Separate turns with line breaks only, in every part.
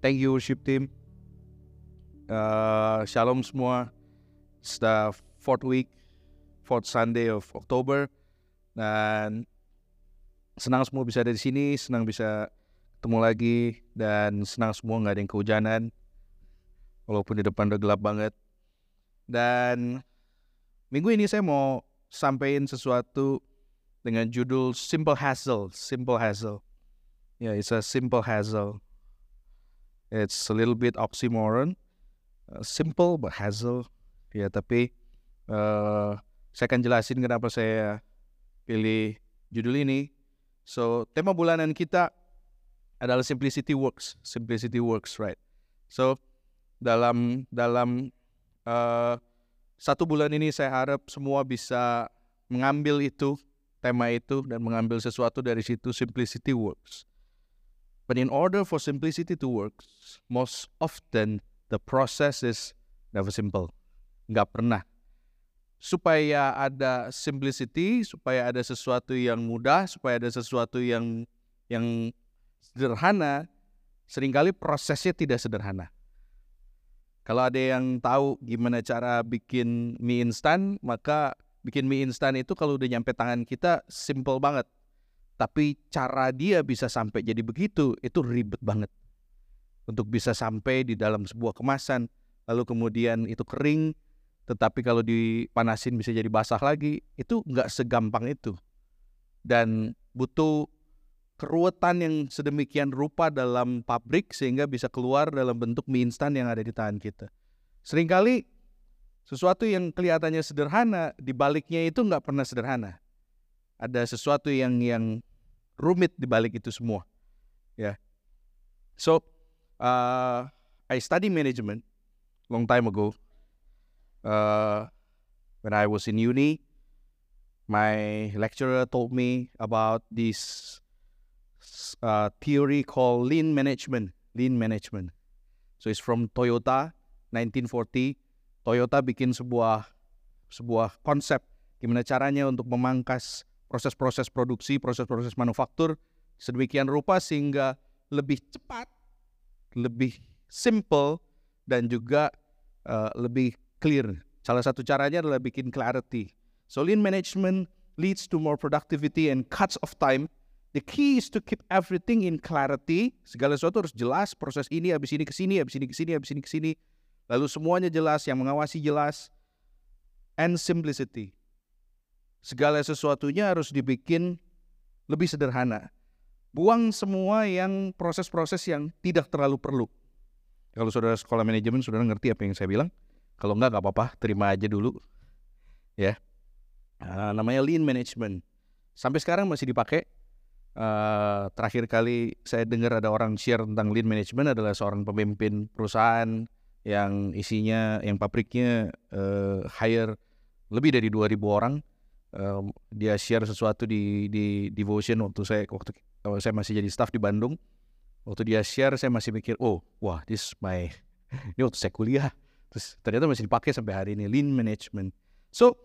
thank you worship team. Uh, shalom semua. It's the fourth week, fourth Sunday of October. Dan senang semua bisa ada di sini, senang bisa ketemu lagi, dan senang semua nggak ada yang kehujanan. Walaupun di depan udah gelap banget. Dan minggu ini saya mau sampaikan sesuatu dengan judul Simple Hassle. Simple Hassle. Yeah, it's a simple hassle. It's a little bit oxymoron. Uh, simple but hassle. Ya, tapi uh, saya akan jelasin kenapa saya pilih judul ini. So, tema bulanan kita adalah simplicity works. Simplicity works, right? So, dalam dalam uh, satu bulan ini saya harap semua bisa mengambil itu tema itu dan mengambil sesuatu dari situ simplicity works. But in order for simplicity to work, most often the process is never simple. Nggak pernah. Supaya ada simplicity, supaya ada sesuatu yang mudah, supaya ada sesuatu yang yang sederhana, sering kali prosesnya tidak sederhana. Kalau ada yang tahu gimana cara bikin mie instan, maka bikin mie instan itu kalau udah nyampe tangan kita simple banget tapi cara dia bisa sampai jadi begitu itu ribet banget. Untuk bisa sampai di dalam sebuah kemasan lalu kemudian itu kering tetapi kalau dipanasin bisa jadi basah lagi itu nggak segampang itu. Dan butuh keruwetan yang sedemikian rupa dalam pabrik sehingga bisa keluar dalam bentuk mie instan yang ada di tangan kita. Seringkali sesuatu yang kelihatannya sederhana di baliknya itu nggak pernah sederhana. Ada sesuatu yang yang rumit di balik itu semua. Ya. Yeah. So, uh, I study management long time ago. Uh, when I was in uni, my lecturer told me about this uh, theory called lean management. Lean management. So it's from Toyota, 1940. Toyota bikin sebuah sebuah konsep gimana caranya untuk memangkas proses-proses produksi, proses-proses manufaktur sedemikian rupa sehingga lebih cepat, lebih simple dan juga uh, lebih clear. Salah satu caranya adalah bikin clarity. So lean management leads to more productivity and cuts of time. The key is to keep everything in clarity. Segala sesuatu harus jelas. Proses ini habis ini ke sini, habis ini ke sini, habis ini ke sini. Lalu semuanya jelas, yang mengawasi jelas. And simplicity segala sesuatunya harus dibikin lebih sederhana. Buang semua yang proses-proses yang tidak terlalu perlu. Kalau saudara sekolah manajemen, saudara ngerti apa yang saya bilang? Kalau enggak, nggak apa-apa, terima aja dulu. Ya, uh, namanya lean management. Sampai sekarang masih dipakai. Uh, terakhir kali saya dengar ada orang share tentang lean management adalah seorang pemimpin perusahaan yang isinya, yang pabriknya uh, hire lebih dari 2000 orang um, dia share sesuatu di di devotion waktu saya waktu saya masih jadi staff di Bandung. Waktu dia share saya masih mikir oh wah this my ini waktu saya kuliah. Terus ternyata masih dipakai sampai hari ini lean management. So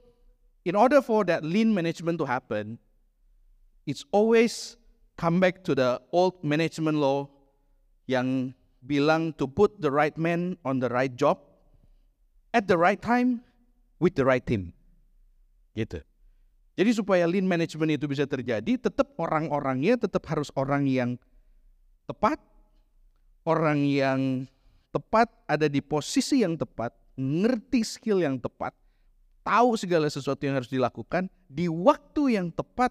in order for that lean management to happen it's always come back to the old management law yang bilang to put the right man on the right job at the right time with the right team. Gitu jadi supaya lean management itu bisa terjadi, tetap orang-orangnya tetap harus orang yang tepat, orang yang tepat ada di posisi yang tepat, ngerti skill yang tepat, tahu segala sesuatu yang harus dilakukan di waktu yang tepat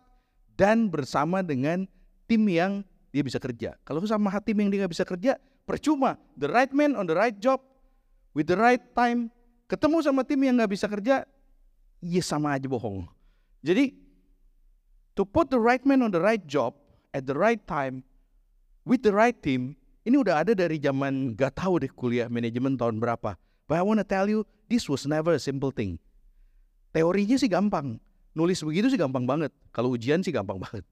dan bersama dengan tim yang dia bisa kerja. Kalau sama tim yang dia nggak bisa kerja, percuma. The right man on the right job with the right time, ketemu sama tim yang nggak bisa kerja, ya sama aja bohong. Jadi to put the right man on the right job at the right time with the right team ini udah ada dari zaman gak tahu deh kuliah manajemen tahun berapa. But I wanna tell you this was never a simple thing. Teorinya sih gampang, nulis begitu sih gampang banget. Kalau ujian sih gampang banget.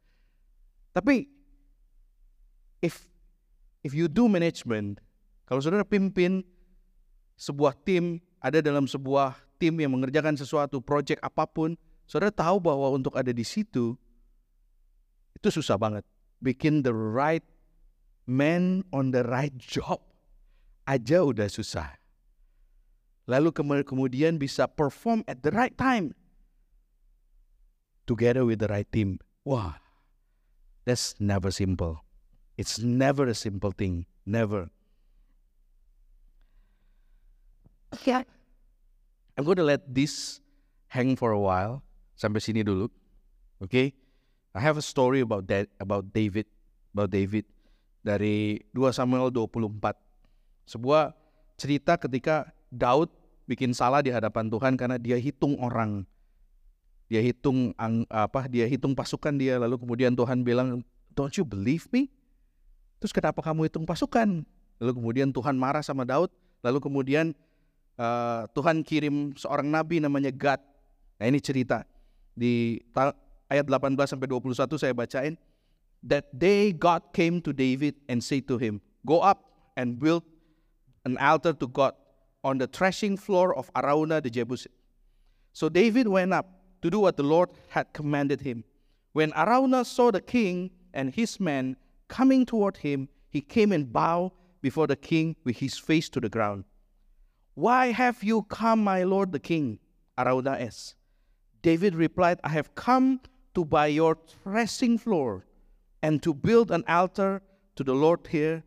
Tapi if if you do management, kalau saudara pimpin sebuah tim, ada dalam sebuah tim yang mengerjakan sesuatu project apa pun, Saudara tahu bahwa untuk ada di situ itu susah banget. Bikin the right man on the right job aja udah susah. Lalu kemudian bisa perform at the right time together with the right team. Wah, that's never simple. It's never a simple thing. Never. Yeah. I'm going to let this hang for a while. Sampai sini dulu. Okay? I have a story about that about David. About David dari 2 Samuel 24. Sebuah cerita ketika Daud bikin salah di hadapan Tuhan karena dia hitung orang dia hitung apa dia hitung pasukan dia lalu kemudian Tuhan bilang don't you believe me terus kenapa kamu hitung pasukan lalu kemudian Tuhan marah sama Daud lalu kemudian uh, Tuhan kirim seorang nabi namanya Gad nah ini cerita di ayat 18 sampai 21 saya bacain that day God came to David and said to him go up and build an altar to God on the threshing floor of Araunah the Jebusite so David went up to do what the Lord had commanded him. When Araunah saw the king and his men coming toward him, he came and bowed before the king with his face to the ground. Why have you come, my lord the king? Araunah asked. David replied, I have come to buy your threshing floor and to build an altar to the Lord here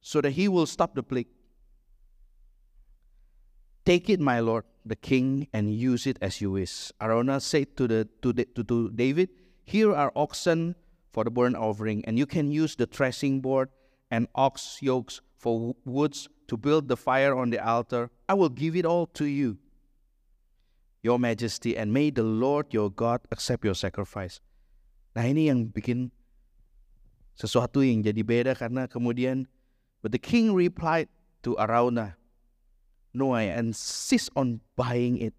so that he will stop the plague. Take it, my lord, the king and use it as you wish. Araunah said to, the, to, the, to, to David, Here are oxen for the burnt offering, and you can use the threshing board and ox yokes for woods to build the fire on the altar. I will give it all to you, your majesty, and may the Lord your God accept your sacrifice. Nah ini yang bikin sesuatu yang jadi beda karena kemudian, but the king replied to Arauna, No, I insist on buying it.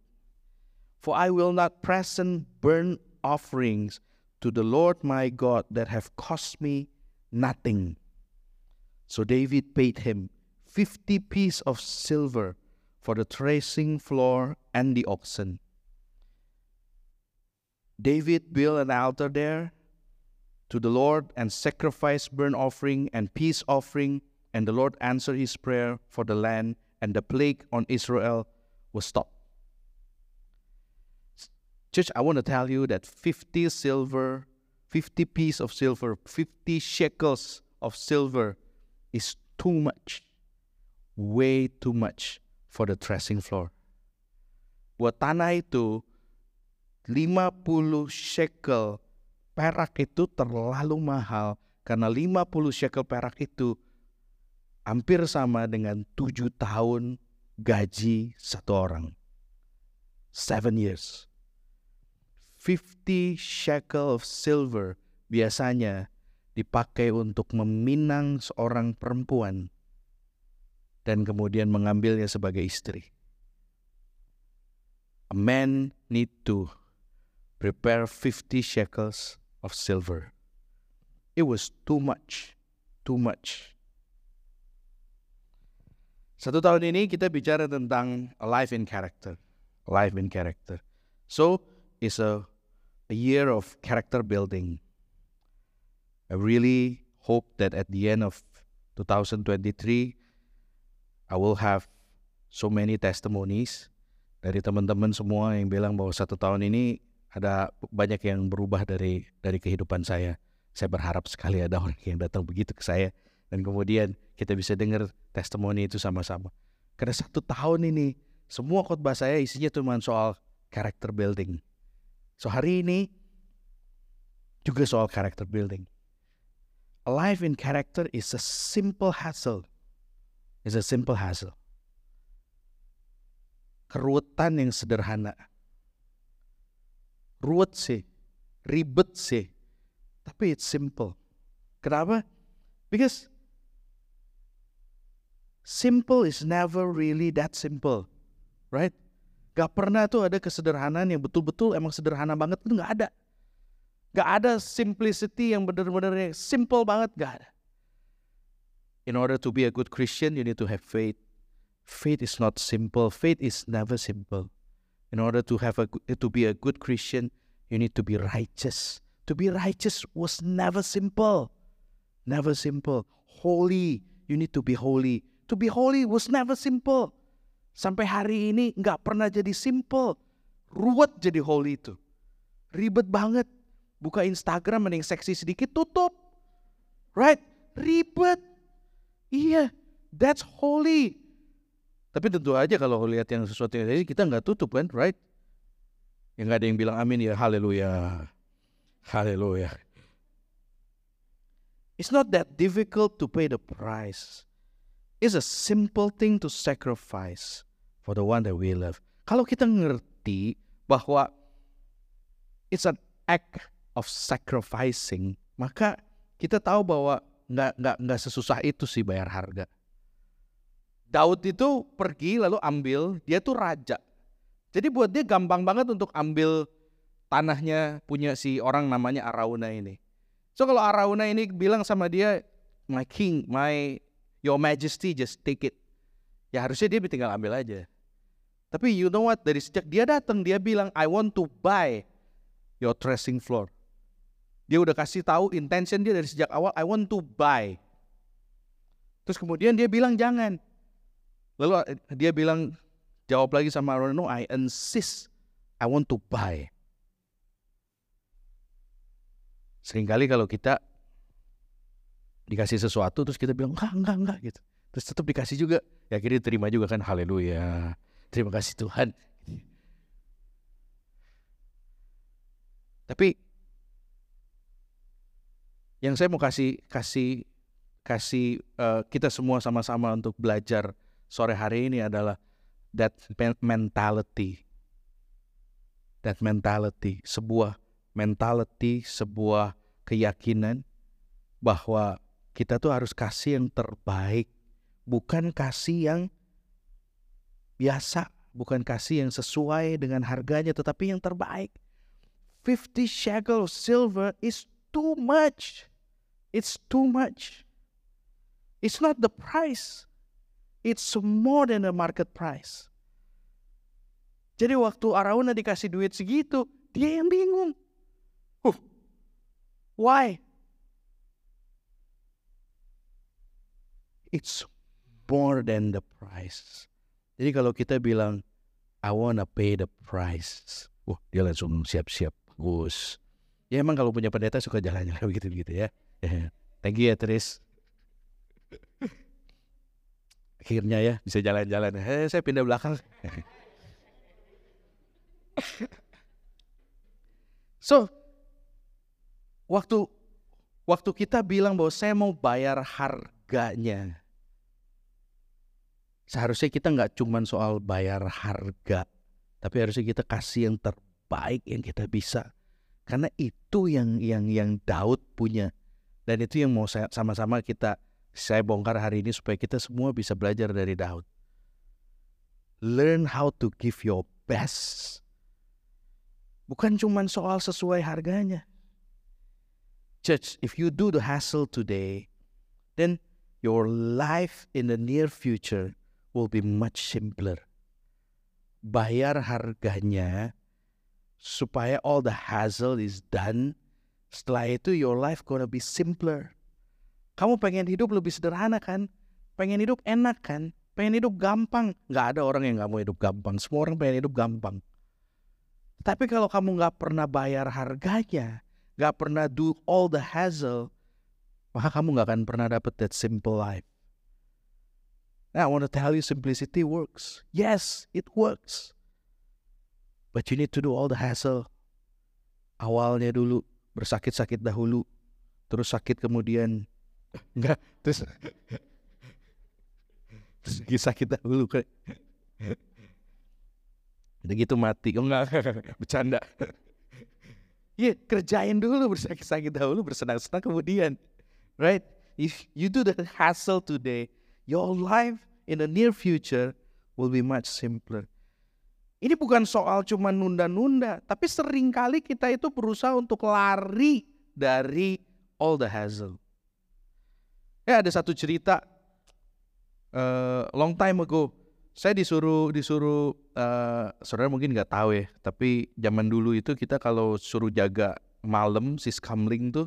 For I will not present burnt offerings to the Lord my God that have cost me nothing. So David paid him fifty pieces of silver for the threshing floor and the oxen. David built an altar there to the Lord and sacrificed burnt offering and peace offering, and the Lord answered his prayer for the land and the plague on Israel was stopped. Church, I want to tell you that 50 silver, 50 piece of silver, 50 shekels of silver is too much. Way too much for the threshing floor. Buat tanah itu 50 shekel perak itu terlalu mahal karena 50 shekel perak itu hampir sama dengan tujuh tahun gaji satu orang. Seven years. Fifty shekel of silver biasanya dipakai untuk meminang seorang perempuan dan kemudian mengambilnya sebagai istri. A man need to prepare 50 shekels of silver. It was too much, too much. Satu tahun ini kita bicara tentang life in character. Life in character. So, it's a, a year of character building. I really hope that at the end of 2023, I will have so many testimonies dari teman-teman semua yang bilang bahwa satu tahun ini ada banyak yang berubah dari dari kehidupan saya. Saya berharap sekali ada orang yang datang begitu ke saya dan kemudian kita bisa dengar testimoni itu sama-sama. Karena satu tahun ini semua khotbah saya isinya cuma soal character building. So hari ini juga soal character building. Life in character is a simple hassle. Is a simple hassle. Keruwetan yang sederhana. Ruwet sih, ribet sih, tapi it's simple. Kenapa? Because simple is never really that simple, right? Gak pernah tuh ada kesederhanaan yang betul-betul emang sederhana banget itu gak ada. Gak ada simplicity yang benar-benar simple banget gak ada. In order to be a good Christian, you need to have faith. Faith is not simple. Faith is never simple. In order to have a to be a good Christian, you need to be righteous. To be righteous was never simple. Never simple. Holy, you need to be holy to be holy was never simple. Sampai hari ini nggak pernah jadi simple. Ruwet jadi holy itu. Ribet banget. Buka Instagram mending seksi sedikit tutup. Right? Ribet. Iya, that's holy. Tapi tentu aja kalau lihat yang sesuatu yang tadi kita nggak tutup kan, right? Yang nggak ada yang bilang amin ya, haleluya, haleluya. It's not that difficult to pay the price. It's a simple thing to sacrifice for the one that we love. Kalau kita ngerti bahwa it's an act of sacrificing, maka kita tahu bahwa nggak nggak nggak sesusah itu sih bayar harga. Daud itu pergi lalu ambil, dia tuh raja. Jadi buat dia gampang banget untuk ambil tanahnya punya si orang namanya Arauna ini. So kalau Arauna ini bilang sama dia, my king, my your majesty just take it. Ya harusnya dia tinggal ambil aja. Tapi you know what, dari sejak dia datang dia bilang I want to buy your threshing floor. Dia udah kasih tahu intention dia dari sejak awal I want to buy. Terus kemudian dia bilang jangan. Lalu eh, dia bilang jawab lagi sama Aaron, no, I insist, I want to buy. Seringkali kalau kita dikasih sesuatu terus kita bilang enggak enggak enggak gitu. Terus tetap dikasih juga, ya akhirnya terima juga kan, haleluya. Terima kasih Tuhan. Tapi yang saya mau kasih kasih kasih uh, kita semua sama-sama untuk belajar sore hari ini adalah that mentality. That mentality, sebuah mentality, sebuah keyakinan bahwa kita tuh harus kasih yang terbaik, bukan kasih yang biasa, bukan kasih yang sesuai dengan harganya, tetapi yang terbaik. 50 shekel silver is too much. It's too much. It's not the price. It's more than a market price. Jadi waktu Arauna dikasih duit segitu, dia yang bingung. Huh, why? It's more than the price. Jadi kalau kita bilang, I wanna pay the price. Wah, dia langsung siap-siap. Gus. Ya emang kalau punya pendeta suka jalan-jalan begitu-begitu ya. Thank you ya Tris akhirnya ya bisa jalan-jalan. Eh, saya pindah belakang. so, waktu waktu kita bilang bahwa saya mau bayar harganya, seharusnya kita nggak cuma soal bayar harga, tapi harusnya kita kasih yang terbaik yang kita bisa. Karena itu yang yang yang Daud punya dan itu yang mau sama-sama kita saya bongkar hari ini supaya kita semua bisa belajar dari Daud. Learn how to give your best. Bukan cuma soal sesuai harganya. Church, if you do the hassle today, then your life in the near future will be much simpler. Bayar harganya supaya all the hassle is done. Setelah itu your life gonna be simpler. Kamu pengen hidup lebih sederhana kan? Pengen hidup enak kan? Pengen hidup gampang. Gak ada orang yang gak mau hidup gampang. Semua orang pengen hidup gampang. Tapi kalau kamu gak pernah bayar harganya, gak pernah do all the hassle, maka kamu gak akan pernah dapat that simple life. Now, I want to tell you simplicity works. Yes, it works. But you need to do all the hassle. Awalnya dulu bersakit-sakit dahulu, terus sakit kemudian Enggak, terus terus kisah kita dulu kan. Udah gitu mati. Oh enggak, bercanda. Iya, yeah, kerjain dulu bersakit-sakit dahulu, bersenang-senang kemudian. Right? If you do the hassle today, your life in the near future will be much simpler. Ini bukan soal cuma nunda-nunda, tapi sering kali kita itu berusaha untuk lari dari all the hassle. Eh ada satu cerita uh, long time ago. Saya disuruh disuruh uh, saudara mungkin nggak tahu ya, tapi zaman dulu itu kita kalau suruh jaga malam si skamling tuh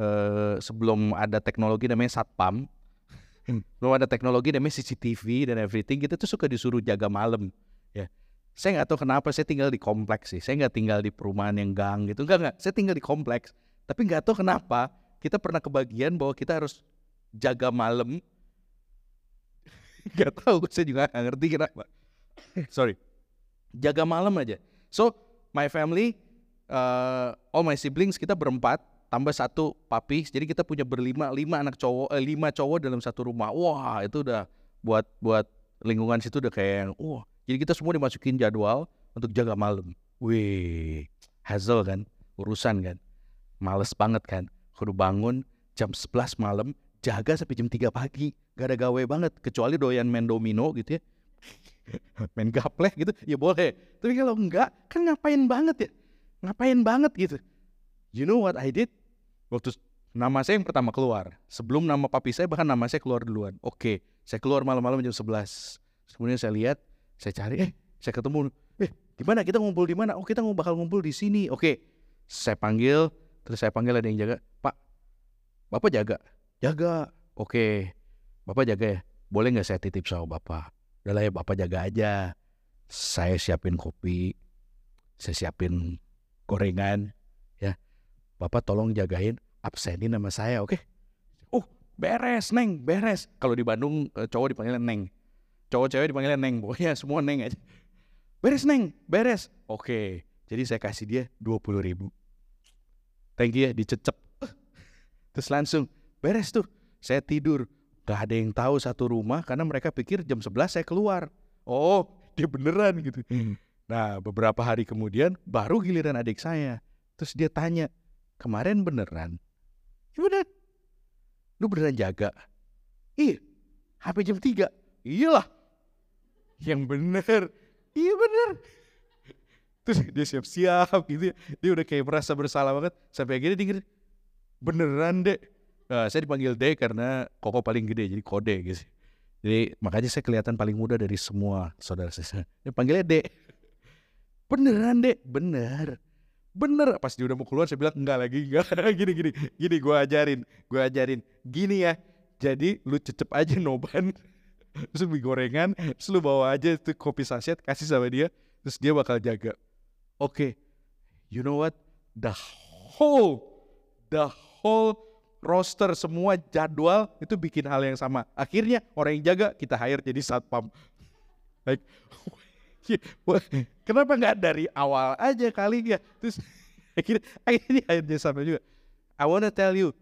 uh, sebelum ada teknologi namanya satpam. belum ada teknologi namanya CCTV dan everything kita tuh suka disuruh jaga malam ya saya nggak tahu kenapa saya tinggal di kompleks sih. Saya nggak tinggal di perumahan yang gang gitu. Enggak enggak saya tinggal di kompleks. Tapi nggak tahu kenapa kita pernah kebagian bahwa kita harus jaga malam. Nggak tahu saya juga nggak ngerti kenapa. Sorry. Jaga malam aja. So my family uh, all my siblings kita berempat tambah satu papi. Jadi kita punya berlima lima anak cowok eh, lima cowok dalam satu rumah. Wah itu udah buat buat lingkungan situ udah kayak wah jadi kita semua dimasukin jadwal untuk jaga malam. Wih hazel kan? Urusan kan? Males banget kan? Kudu bangun jam 11 malam jaga sampai jam 3 pagi. Gak ada gawe banget kecuali doyan main domino gitu ya. Main gaplek gitu. Ya boleh. Tapi kalau enggak kan ngapain banget ya? Ngapain banget gitu? You know what I did? Waktu nama saya yang pertama keluar. Sebelum nama papi saya bahkan nama saya keluar duluan. Oke saya keluar malam-malam jam 11 kemudian saya lihat saya cari eh saya ketemu. Eh di mana? Kita ngumpul di mana? Oh kita bakal ngumpul di sini. Oke. Saya panggil terus saya panggil ada yang jaga. Pak bapak jaga? Jaga. Oke. Bapak jaga ya? Boleh nggak saya titip sama bapak? Udahlah ya bapak jaga aja. Saya siapin kopi. Saya siapin gorengan ya. Bapak tolong jagain absenin nama saya oke? Oh beres neng beres. Kalau di Bandung eh, cowok dipanggilnya neng cowok cewek dipanggilnya neng pokoknya semua neng aja. Beres neng. Beres. Oke jadi saya kasih dia dua puluh ribu. Thank you ya dicecep. Terus langsung beres tuh saya tidur. Gak ada yang tahu satu rumah karena mereka pikir jam 11 saya keluar. Oh dia beneran gitu. Nah beberapa hari kemudian baru giliran adik saya. Terus dia tanya kemarin beneran? Ya bener. Lu beneran jaga? Iya HP jam 3 iyalah yang bener iya bener terus dia siap-siap gitu ya. dia udah kayak merasa bersalah banget sampai akhirnya dia beneran dek Nah, saya dipanggil D karena koko paling gede jadi kode gitu. Jadi makanya saya kelihatan paling muda dari semua saudara saya. Dia panggilnya D. Beneran dek, bener. Bener. Pas dia udah mau keluar saya bilang enggak lagi, enggak. gini gini, gini gue ajarin, gue ajarin. Gini ya. Jadi lu cecep aja noban, terus beli gorengan, terus lu bawa aja tuh kopi saset kasih sama dia, terus dia bakal jaga. Oke, okay. you know what? The whole, the whole roster semua jadwal itu bikin hal yang sama. Akhirnya orang yang jaga kita hire jadi satpam. Like, kenapa nggak dari awal aja kali ya? Terus akhirnya akhirnya akhirnya sama juga. I wanna tell you,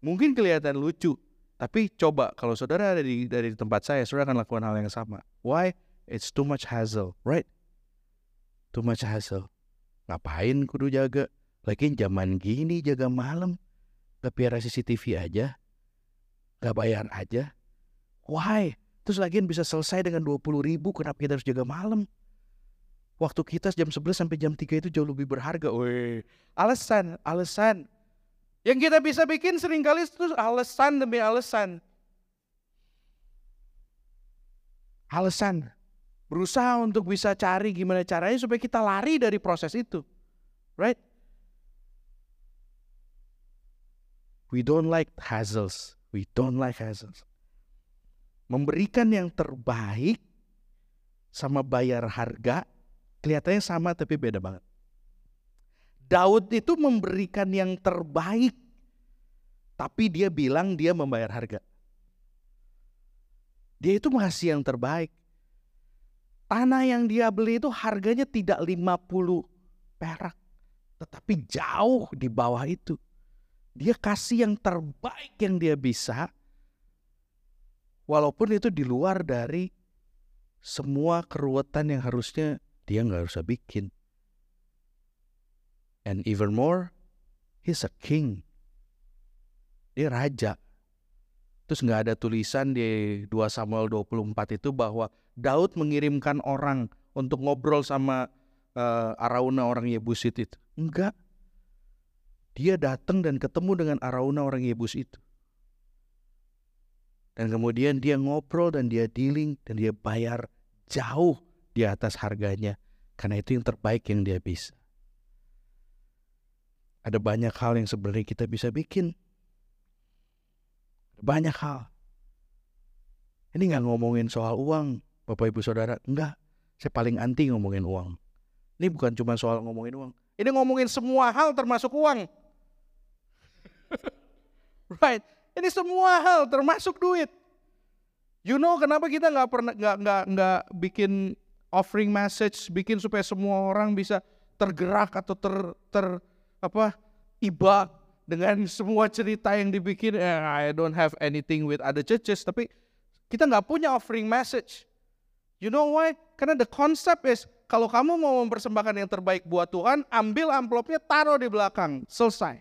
mungkin kelihatan lucu, tapi coba kalau saudara ada di dari tempat saya, saudara akan lakukan hal yang sama. Why? It's too much hassle, right? Too much hassle. Ngapain kudu jaga? Lagi zaman gini jaga malam Gak CCTV aja? Gak bayar aja? Why? Terus lagian bisa selesai dengan 20 ribu, kenapa kita harus jaga malam? Waktu kita jam 11 sampai jam 3 itu jauh lebih berharga. Weh, alasan, alasan. Yang kita bisa bikin sering kali itu alasan demi alasan. Alasan. Berusaha untuk bisa cari gimana caranya supaya kita lari dari proses itu. Right? We don't like hassles. We don't like hassles. Memberikan yang terbaik sama bayar harga kelihatannya sama tapi beda banget. Daud itu memberikan yang terbaik tapi dia bilang dia membayar harga. Dia itu masih yang terbaik. Tanah yang dia beli itu harganya tidak 50 perak. Tetapi jauh di bawah itu. Dia kasih yang terbaik yang dia bisa, walaupun itu di luar dari semua keruwetan yang harusnya dia nggak usah bikin. And even more, he's a king. Dia raja. Terus nggak ada tulisan di 2 Samuel 24 itu bahwa Daud mengirimkan orang untuk ngobrol sama uh, Arauna orang Yebusit itu. Enggak. Dia datang dan ketemu dengan Arauna orang Yebus itu. Dan kemudian dia ngobrol dan dia dealing dan dia bayar jauh di atas harganya. Karena itu yang terbaik yang dia bisa. Ada banyak hal yang sebenarnya kita bisa bikin. Banyak hal. Ini nggak ngomongin soal uang, Bapak Ibu Saudara. Enggak, saya paling anti ngomongin uang. Ini bukan cuma soal ngomongin uang. Ini ngomongin semua hal termasuk uang. right? Ini semua hal termasuk duit. You know kenapa kita nggak pernah nggak nggak nggak bikin offering message, bikin supaya semua orang bisa tergerak atau ter ter apa iba dengan semua cerita yang dibikin. Eh, I don't have anything with other churches, tapi kita nggak punya offering message. You know why? Karena the concept is kalau kamu mau mempersembahkan yang terbaik buat Tuhan, ambil amplopnya, taruh di belakang, selesai.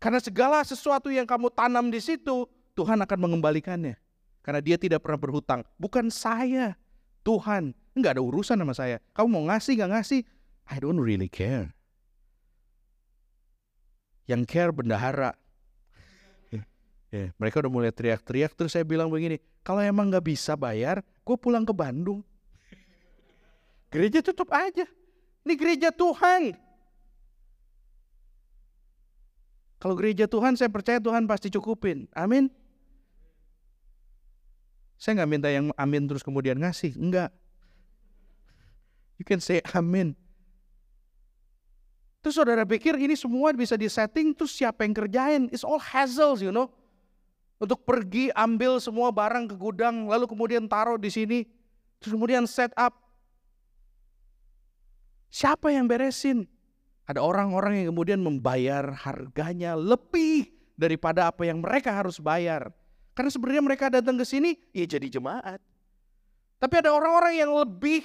Karena segala sesuatu yang kamu tanam di situ, Tuhan akan mengembalikannya. Karena dia tidak pernah berhutang. Bukan saya, Tuhan. Enggak ada urusan sama saya. Kamu mau ngasih, nggak ngasih, I don't really care. Yang care bendahara. Ya, mereka udah mulai teriak-teriak, terus saya bilang begini, kalau emang nggak bisa bayar, gue pulang ke Bandung. Gereja tutup aja. Ini gereja Tuhan. Kalau gereja Tuhan, saya percaya Tuhan pasti cukupin. Amin. Saya nggak minta yang amin terus kemudian ngasih. Enggak. You can say amin. Terus saudara pikir ini semua bisa disetting, terus siapa yang kerjain? It's all hassles, you know. Untuk pergi ambil semua barang ke gudang, lalu kemudian taruh di sini, terus kemudian set up. Siapa yang beresin? Ada orang-orang yang kemudian membayar harganya lebih daripada apa yang mereka harus bayar. Karena sebenarnya mereka datang ke sini, ya jadi jemaat. Tapi ada orang-orang yang lebih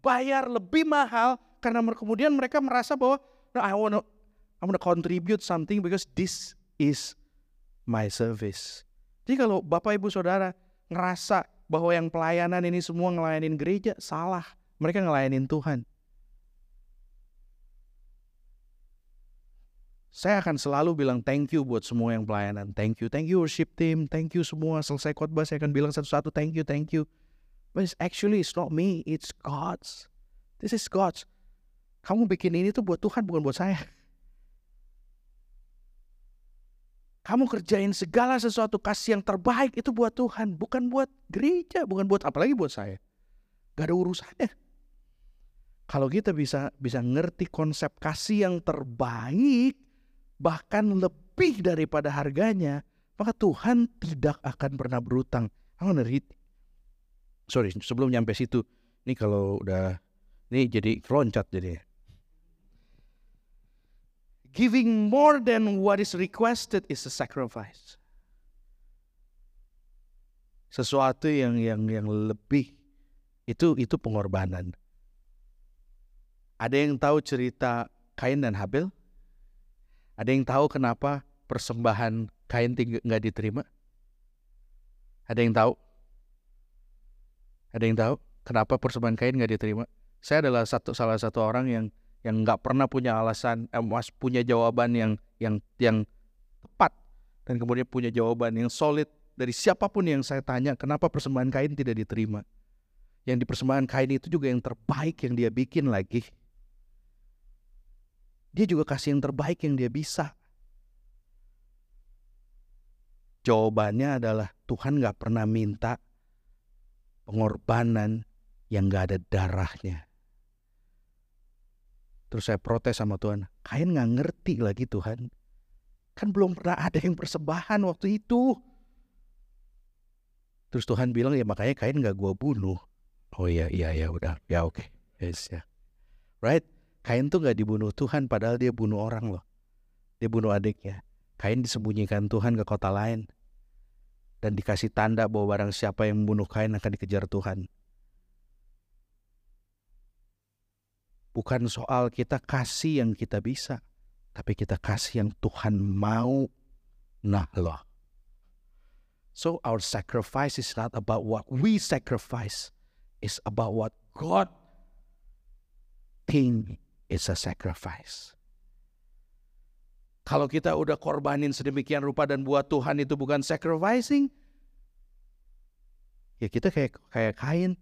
bayar lebih mahal karena kemudian mereka merasa bahwa No, I want to I want to contribute something because this is my service. Jadi kalau Bapak Ibu Saudara ngerasa bahwa yang pelayanan ini semua ngelayanin gereja, salah. Mereka ngelayanin Tuhan. Saya akan selalu bilang thank you buat semua yang pelayanan. Thank you, thank you worship team, thank you semua. Selesai khotbah saya akan bilang satu-satu thank you, thank you. But it's actually it's not me, it's God's. This is God's. Kamu bikin ini tuh buat Tuhan bukan buat saya. Kamu kerjain segala sesuatu kasih yang terbaik itu buat Tuhan, bukan buat gereja, bukan buat apalagi buat saya. Gak ada urusannya. Kalau kita bisa bisa ngerti konsep kasih yang terbaik, bahkan lebih daripada harganya, maka Tuhan tidak akan pernah berutang. I wanna. Sorry, sebelum nyampe situ, ini kalau udah ini jadi loncat jadi. Giving more than what is requested is a sacrifice. Sesuatu yang yang yang lebih itu itu pengorbanan. Ada yang tahu cerita Kain dan Habel? Ada yang tahu kenapa persembahan Kain nggak diterima? Ada yang tahu? Ada yang tahu kenapa persembahan Kain nggak diterima? Saya adalah satu salah satu orang yang yang nggak pernah punya alasan, eh, punya jawaban yang yang yang tepat dan kemudian punya jawaban yang solid dari siapa pun yang saya tanya kenapa persembahan kain tidak diterima. Yang di persembahan kain itu juga yang terbaik yang dia bikin lagi. Dia juga kasih yang terbaik yang dia bisa. Jawabannya adalah Tuhan nggak pernah minta pengorbanan yang nggak ada darahnya. Terus saya protes sama Tuhan. Kain nggak ngerti lagi Tuhan. Kan belum pernah ada yang persembahan waktu itu. Terus Tuhan bilang ya makanya kain nggak gua bunuh. Oh iya iya ya udah ya oke okay. yes ya. Right? Kain tuh nggak dibunuh Tuhan padahal dia bunuh orang loh. Dia bunuh adiknya. Kain disembunyikan Tuhan ke kota lain dan dikasih tanda bahwa barang siapa yang membunuh Kain akan dikejar Tuhan. Bukan soal kita kasih yang kita bisa, tapi kita kasih yang Tuhan mau. Nah loh. So our sacrifice is not about what we sacrifice. It's about what God think is a sacrifice. Kalau kita udah korbanin sedemikian rupa dan buat Tuhan itu bukan sacrificing, ya kita kayak kayak kain.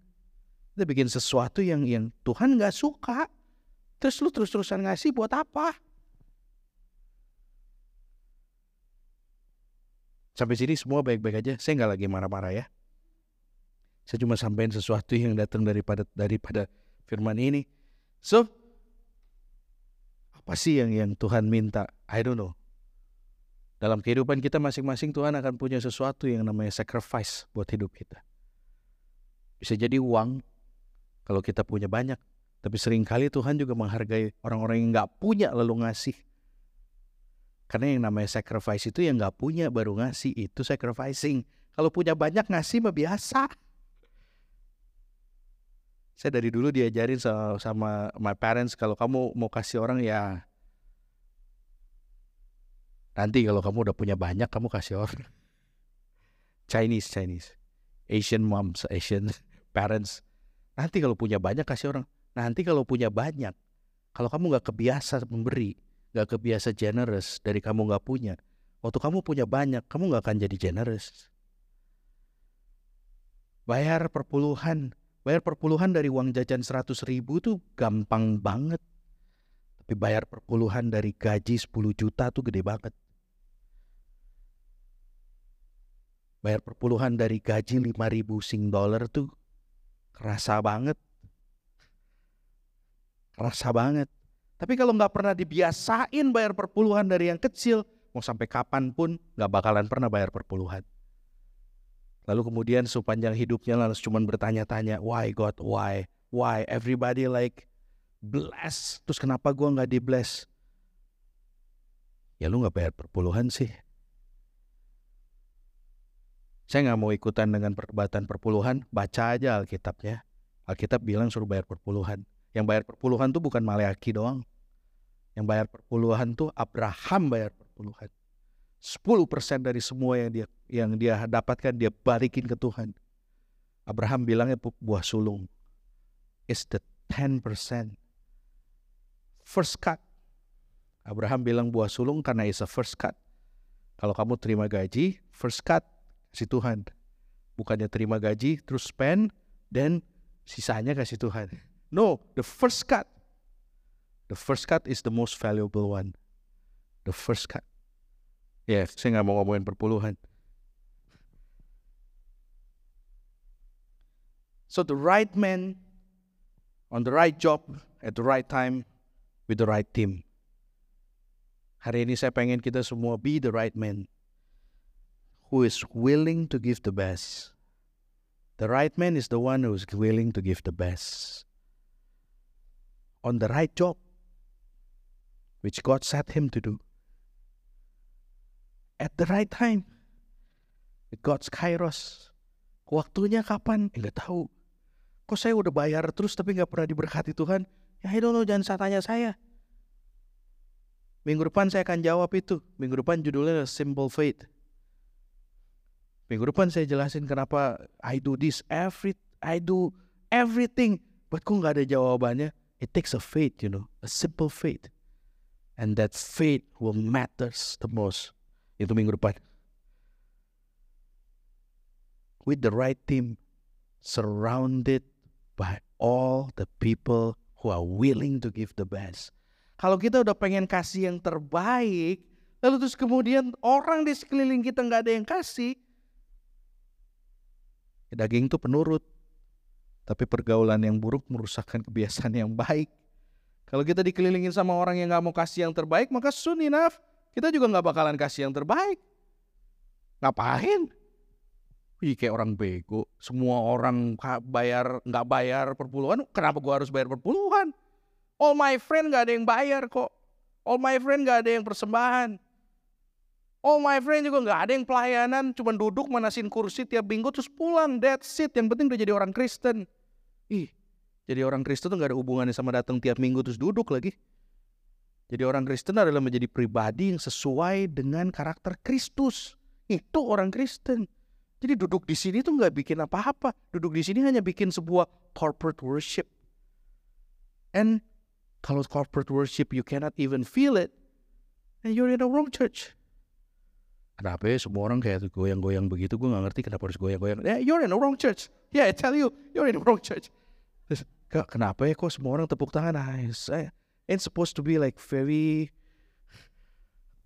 Kita bikin sesuatu yang yang Tuhan nggak suka. Terus lu terus-terusan ngasih buat apa? Sampai sini semua baik-baik aja. Saya nggak lagi marah-marah ya. Saya cuma sampaikan sesuatu yang datang daripada daripada firman ini. So, apa sih yang yang Tuhan minta? I don't know. Dalam kehidupan kita masing-masing Tuhan akan punya sesuatu yang namanya sacrifice buat hidup kita. Bisa jadi uang kalau kita punya banyak. Tapi sering kali Tuhan juga menghargai orang-orang yang nggak punya lalu ngasih. Karena yang namanya sacrifice itu yang nggak punya baru ngasih itu sacrificing. Kalau punya banyak ngasih mah biasa. Saya dari dulu diajarin sama, sama my parents kalau kamu mau kasih orang ya Nanti kalau kamu udah punya banyak, kamu kasih orang. Chinese, Chinese. Asian moms, Asian parents. Nanti kalau punya banyak, kasih orang. Nanti kalau punya banyak, kalau kamu nggak kebiasa memberi, nggak kebiasa generous dari kamu nggak punya, waktu kamu punya banyak, kamu nggak akan jadi generous. Bayar perpuluhan, bayar perpuluhan dari uang jajan 100 ribu tuh gampang banget. Tapi bayar perpuluhan dari gaji 10 juta tuh gede banget. bayar perpuluhan dari gaji 5000 sing dollar tuh kerasa banget. Kerasa banget. Tapi kalau nggak pernah dibiasain bayar perpuluhan dari yang kecil, mau sampai kapan pun nggak bakalan pernah bayar perpuluhan. Lalu kemudian sepanjang hidupnya lalu cuma bertanya-tanya, why God, why, why, everybody like bless, terus kenapa gua nggak di bless? Ya lu nggak bayar perpuluhan sih. Saya nggak mau ikutan dengan perdebatan perpuluhan, baca aja Alkitabnya. Alkitab bilang suruh bayar perpuluhan. Yang bayar perpuluhan tuh bukan Maleaki doang. Yang bayar perpuluhan tuh Abraham bayar perpuluhan. 10% dari semua yang dia yang dia dapatkan dia balikin ke Tuhan. Abraham bilangnya buah sulung. It's the 10%. First cut. Abraham bilang buah sulung karena it's a first cut. Kalau kamu terima gaji, first cut kasih Tuhan. Bukannya terima gaji, terus spend, dan sisanya kasih Tuhan. No, the first cut. The first cut is the most valuable one. The first cut. Ya, yeah, saya nggak mau ngomongin perpuluhan. So the right man on the right job at the right time with the right team. Hari ini saya pengen kita semua be the right man who is willing to give the best. The right man is the one who is willing to give the best. On the right job, which God set him to do. At the right time, God's kairos. Waktunya kapan? Enggak tahu. Kok saya udah bayar terus tapi nggak pernah diberkati Tuhan? Ya I don't know, jangan saya tanya saya. Minggu depan saya akan jawab itu. Minggu depan judulnya Simple Faith. Minggu depan saya jelasin kenapa I do this every I do everything but kok nggak ada jawabannya. It takes a faith, you know, a simple faith. And that faith will matters the most. Itu minggu depan. With the right team, surrounded by all the people who are willing to give the best. Kalau kita udah pengen kasih yang terbaik, lalu terus kemudian orang di sekeliling kita nggak ada yang kasih, Daging itu penurut, tapi pergaulan yang buruk merusakkan kebiasaan yang baik. Kalau kita dikelilingin sama orang yang nggak mau kasih yang terbaik, maka soon enough kita juga nggak bakalan kasih yang terbaik. Ngapain? Wih kayak orang bego. Semua orang bayar nggak bayar perpuluhan, kenapa gua harus bayar perpuluhan? All my friend nggak ada yang bayar kok. All my friend nggak ada yang persembahan. Oh my friend juga nggak ada yang pelayanan, cuma duduk manasin kursi tiap minggu terus pulang. That's it. Yang penting udah jadi orang Kristen. Ih, jadi orang Kristen tuh nggak ada hubungannya sama datang tiap minggu terus duduk lagi. Jadi orang Kristen adalah menjadi pribadi yang sesuai dengan karakter Kristus. Itu orang Kristen. Jadi duduk di sini tuh nggak bikin apa-apa. Duduk di sini hanya bikin sebuah corporate worship. And kalau corporate worship you cannot even feel it, and you're in the wrong church. Kenapa ya semua orang kayak goyang-goyang begitu? Gue gak ngerti kenapa harus goyang-goyang. Yeah, you're in the wrong church. Yeah, I tell you, you're in the wrong church. Terus, kenapa ya kok semua orang tepuk tangan? Nah, I, it's supposed to be like very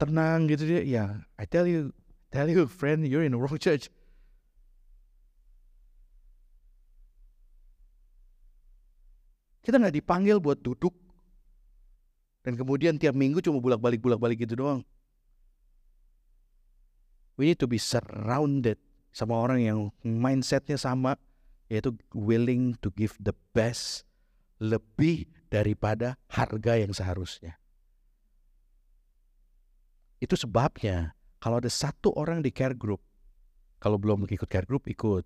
tenang gitu dia. Ya, I tell you, tell you friend, you're in the wrong church. Kita nggak dipanggil buat duduk dan kemudian tiap minggu cuma bulak balik, bulak balik gitu doang. We need to be surrounded sama orang yang mindsetnya sama, yaitu willing to give the best lebih daripada harga yang seharusnya. Itu sebabnya kalau ada satu orang di care group, kalau belum ikut care group ikut.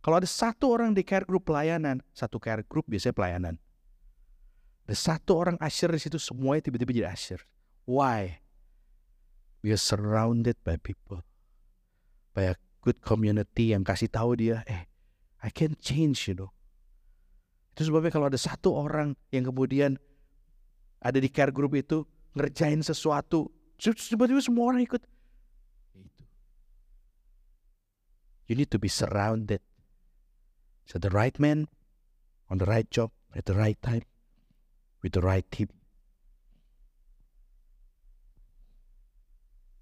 Kalau ada satu orang di care group pelayanan, satu care group biasanya pelayanan. Ada satu orang usher di situ semuanya tiba-tiba jadi usher. Why? We are surrounded by people. By a good community yang kasih tahu dia, eh, I can change, you know. Itu sebabnya kalau ada satu orang yang kemudian ada di care group itu ngerjain sesuatu, tiba-tiba semua orang ikut. Itu. You need to be surrounded. So the right man on the right job at the right time with the right team.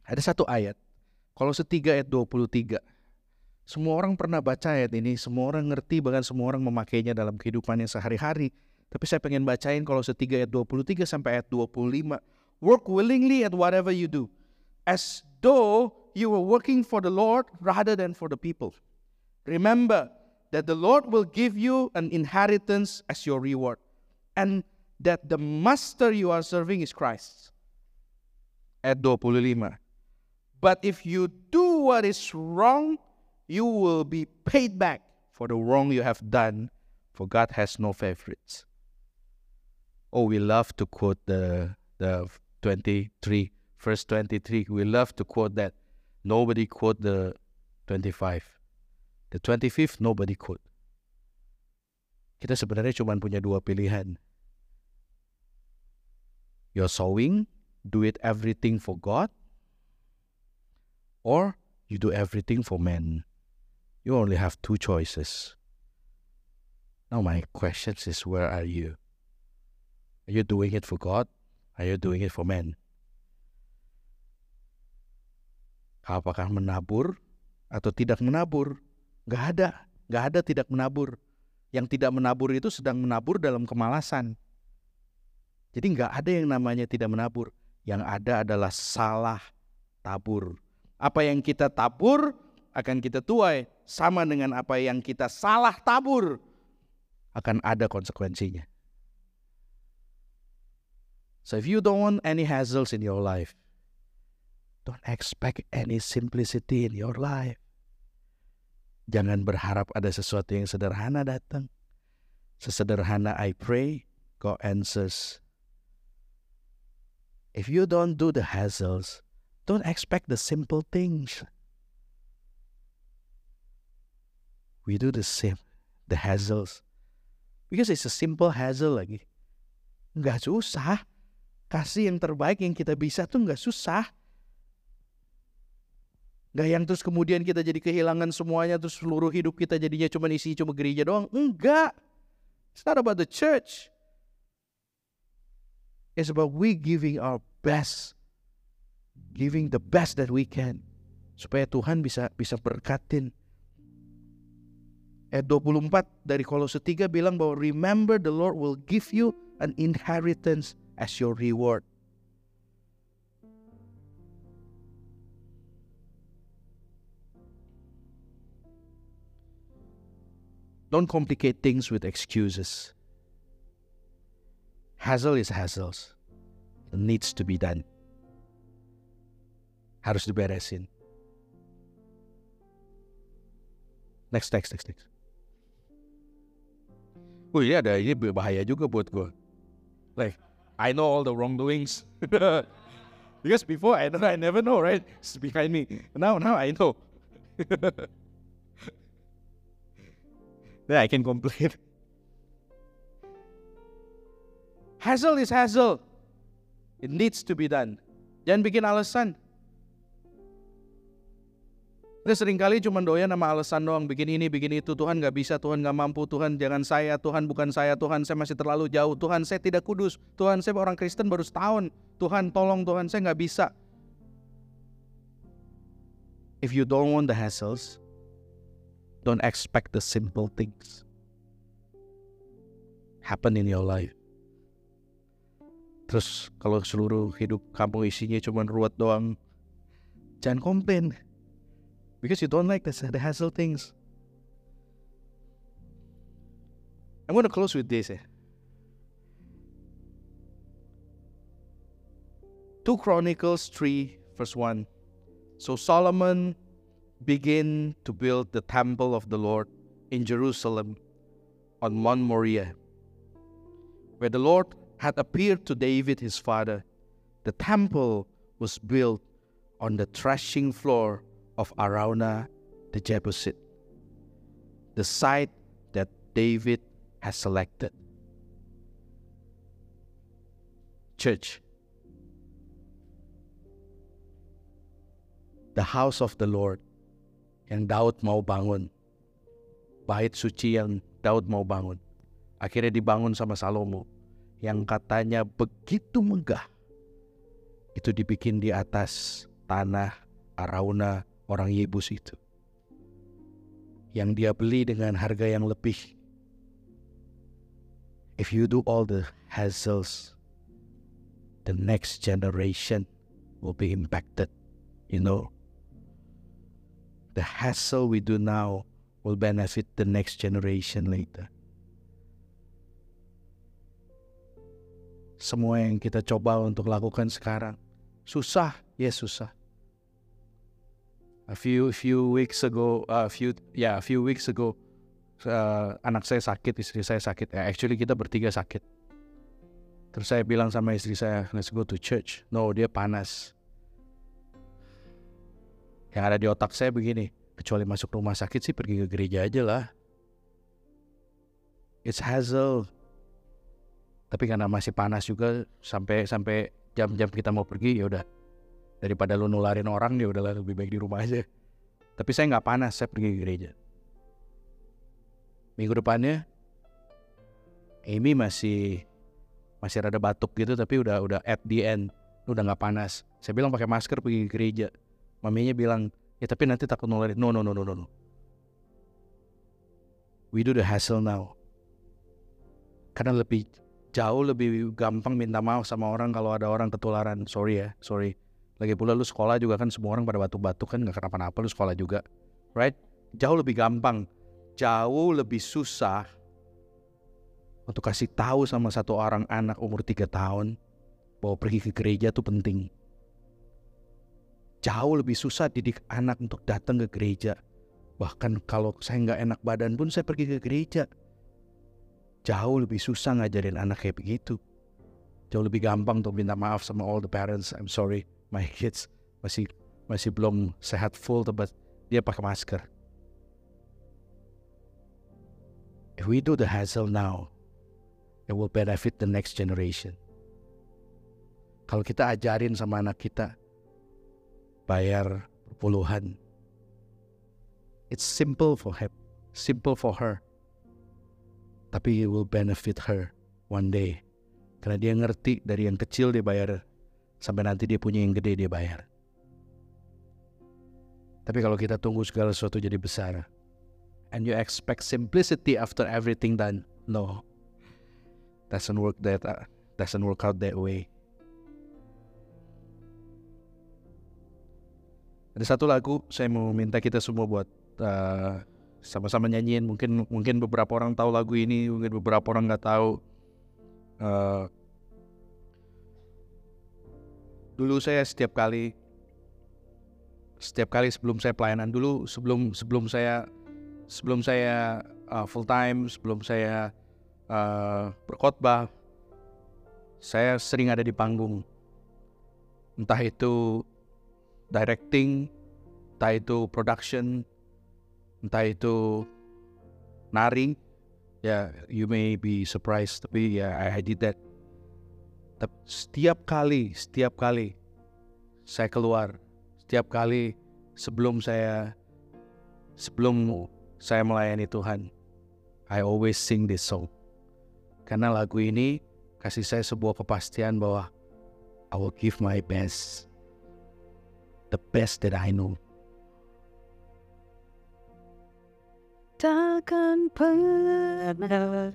Ada satu ayat, kalau setiga ayat 23. Semua orang pernah baca ayat ini, semua orang ngerti, bahkan semua orang memakainya dalam kehidupannya sehari-hari. Tapi saya pengen bacain kalau setiga ayat 23 sampai ayat 25. Work willingly at whatever you do, as though you were working for the Lord rather than for the people. Remember that the Lord will give you an inheritance as your reward. And that the master you are serving is Christ. Ayat 25. But if you do what is wrong, you will be paid back for the wrong you have done, for God has no favorites. Oh, we love to quote the the 23, verse 23. We love to quote that. Nobody quote the 25. The 25th, nobody quote. Kita sebenarnya cuma punya dua pilihan. You're sowing, do it everything for God, or you do everything for men. You only have two choices. Now, my question is where are you? Are you doing it for God? Are you doing it for men? Apakah menabur atau tidak menabur? Gak ada, gak ada tidak menabur. Yang tidak menabur itu sedang menabur dalam kemalasan. Jadi nggak ada yang namanya tidak menabur. Yang ada adalah salah tabur. Apa yang kita tabur akan kita tuai. Sama dengan apa yang kita salah tabur akan ada konsekuensinya. So if you don't want any hassles in your life, don't expect any simplicity in your life. Jangan berharap ada sesuatu yang sederhana datang. Sesederhana I pray, God answers If you don't do the hassles, don't expect the simple things. We do the same, the hassles. Because it's a simple hassle lagi. Nggak susah. Kasih yang terbaik yang kita bisa tuh nggak susah. Nggak yang terus kemudian kita jadi kehilangan semuanya terus seluruh hidup kita jadinya cuma isi cuma gereja doang. Enggak. It's not about the church. It's about we giving our best. Giving the best that we can. Supaya Tuhan bisa bisa berkatin. Ayat 24 dari Kolose 3 bilang bahwa remember the Lord will give you an inheritance as your reward. Don't complicate things with excuses. Hassle is hassles. It needs to be done. Harus diberesin. Next, next, next, next. Oh iya ada ini bahaya juga buat gue. Like, I know all the wrongdoings. because before I I never know, right? It's behind me. Now, now I know. then I can complain. Hassle is hassle. It needs to be done. Jangan bikin alasan. Kita sering kali cuma doyan sama alasan doang. Bikin ini, bikin itu. Tuhan gak bisa, Tuhan gak mampu. Tuhan jangan saya, Tuhan bukan saya. Tuhan saya masih terlalu jauh. Tuhan saya tidak kudus. Tuhan saya orang Kristen baru setahun. Tuhan tolong, Tuhan saya gak bisa. If you don't want the hassles, don't expect the simple things. happen in your life. Terus kalau seluruh hidup kamu isinya cuma ruwet doang, jangan komplain. Because you don't like the, the hassle things. I'm gonna close with this. Eh. 2 Chronicles 3, verse 1. So Solomon began to build the temple of the Lord in Jerusalem on Mount Moriah, where the Lord had appeared to David his father. The temple was built on the threshing floor of Araunah the Jebusite, the site that David has selected. Church, the house of the Lord yang Daud mau bangun. Bait suci yang Daud mau bangun. Akhirnya dibangun sama Salomo yang katanya begitu megah. Itu dibikin di atas tanah Arauna orang Yebus itu. Yang dia beli dengan harga yang lebih. If you do all the hassles, the next generation will be impacted, you know. the hassle we do now will benefit the next generation later. Semua yang kita coba untuk lakukan sekarang susah, ya susah. A few few weeks ago, a few ya yeah, a few weeks ago, uh, anak saya sakit, istri saya sakit. Yeah, actually kita bertiga sakit. Terus saya bilang sama istri saya, let's go to church. No, dia panas. Yang ada di otak saya begini, kecuali masuk rumah sakit sih pergi ke gereja aja lah. It's hassle. Tapi karena masih panas juga sampai sampai jam-jam kita mau pergi ya udah daripada lu nularin orang ya udahlah lebih baik di rumah aja. Tapi saya nggak panas, saya pergi ke gereja. Minggu depannya Amy masih masih rada batuk gitu tapi udah udah at the end udah nggak panas. Saya bilang pakai masker pergi ke gereja. Maminya bilang, ya tapi nanti takut nularin. No, no, no, no, no. We do the hassle now. Karena lebih jauh lebih gampang minta maaf sama orang kalau ada orang ketularan. Sorry ya, sorry. Lagi pula lu sekolah juga kan semua orang pada batuk-batuk kan gak kenapa-napa lu sekolah juga. Right? Jauh lebih gampang. Jauh lebih susah untuk kasih tahu sama satu orang anak umur 3 tahun bahwa pergi ke gereja tuh penting jauh lebih susah didik anak untuk datang ke gereja. Bahkan kalau saya nggak enak badan pun saya pergi ke gereja. Jauh lebih susah ngajarin anak kayak begitu. Jauh lebih gampang untuk minta maaf sama all the parents. I'm sorry, my kids masih masih belum sehat full, tapi dia pakai masker. If we do the hassle now, it will benefit the next generation. Kalau kita ajarin sama anak kita, bayar puluhan. It's simple for him, simple for her. Tapi it will benefit her one day. Karena dia ngerti dari yang kecil dia bayar sampai nanti dia punya yang gede dia bayar. Tapi kalau kita tunggu segala sesuatu jadi besar and you expect simplicity after everything done, no. Doesn't work that uh, doesn't work out that way. Ada satu lagu saya mau minta kita semua buat uh, sama-sama nyanyiin. Mungkin mungkin beberapa orang tahu lagu ini, mungkin beberapa orang nggak tahu. Uh, dulu saya setiap kali setiap kali sebelum saya pelayanan dulu sebelum sebelum saya sebelum saya uh, full time sebelum saya uh, berkhotbah saya sering ada di panggung entah itu directing, entah itu production, entah itu nari. Ya, yeah, you may be surprised, tapi ya yeah, I, I did that. Tapi setiap kali, setiap kali saya keluar, setiap kali sebelum saya sebelum saya melayani Tuhan, I always sing this song. Karena lagu ini kasih saya sebuah kepastian bahwa I will give my best the best that I know.
Takkan pernah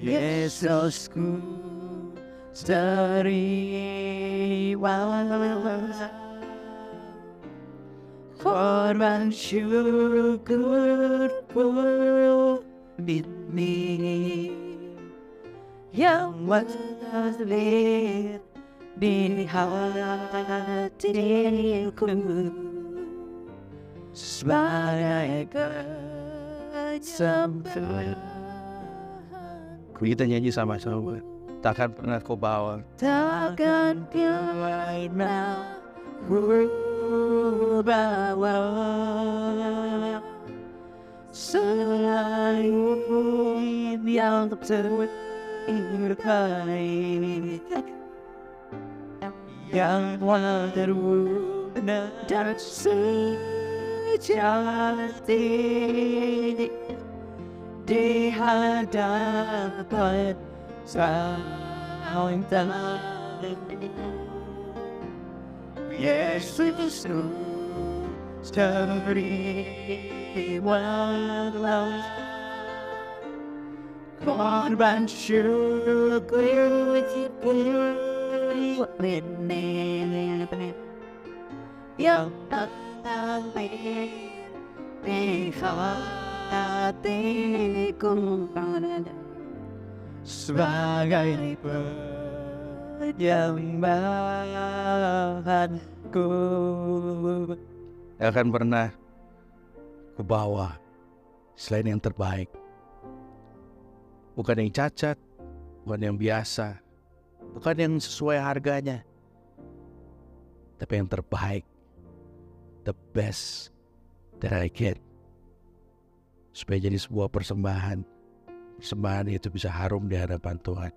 Yesusku terima korban syukurku ini yang mengalir di hatiku. Sebagai kesembuhan
Kita nyanyi sama-sama. Takkan pernah kau bawa
takkan pernah ku bawa selain yang terbaik yang waduh dan sejati di hadapan saling Yesus terima korban syukur yang terbaik di hatiku sebagai penyembahanku
akan pernah ke bawah selain yang terbaik. Bukan yang cacat, bukan yang biasa, bukan yang sesuai harganya, tapi yang terbaik, the best that I get. Supaya jadi sebuah persembahan, persembahan itu bisa harum di hadapan Tuhan.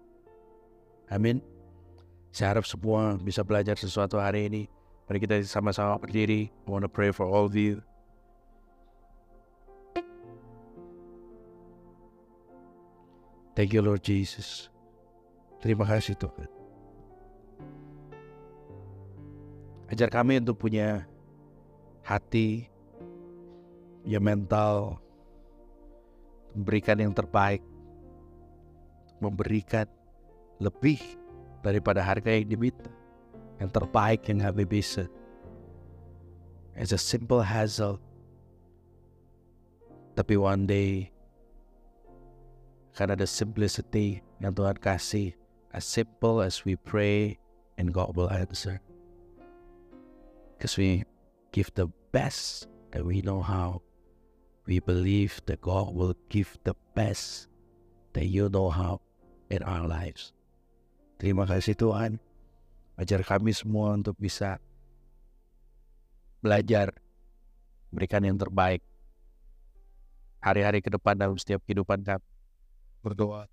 Amin. Saya harap semua bisa belajar sesuatu hari ini. Mari kita sama-sama berdiri. I want to pray for all of you. Thank you Lord Jesus. Terima kasih Tuhan. Ajar kami untuk punya hati, ya mental, memberikan yang terbaik, memberikan lebih daripada harga yang diminta, yang terbaik yang kami bisa. As a simple hassle, tapi one day karena the simplicity yang Tuhan kasih, as simple as we pray and God will answer. Because we give the best that we know how. We believe that God will give the best that you know how in our lives. Terima kasih Tuhan. Ajar kami semua untuk bisa belajar berikan yang terbaik hari-hari ke depan dalam setiap kehidupan kami. Berdoa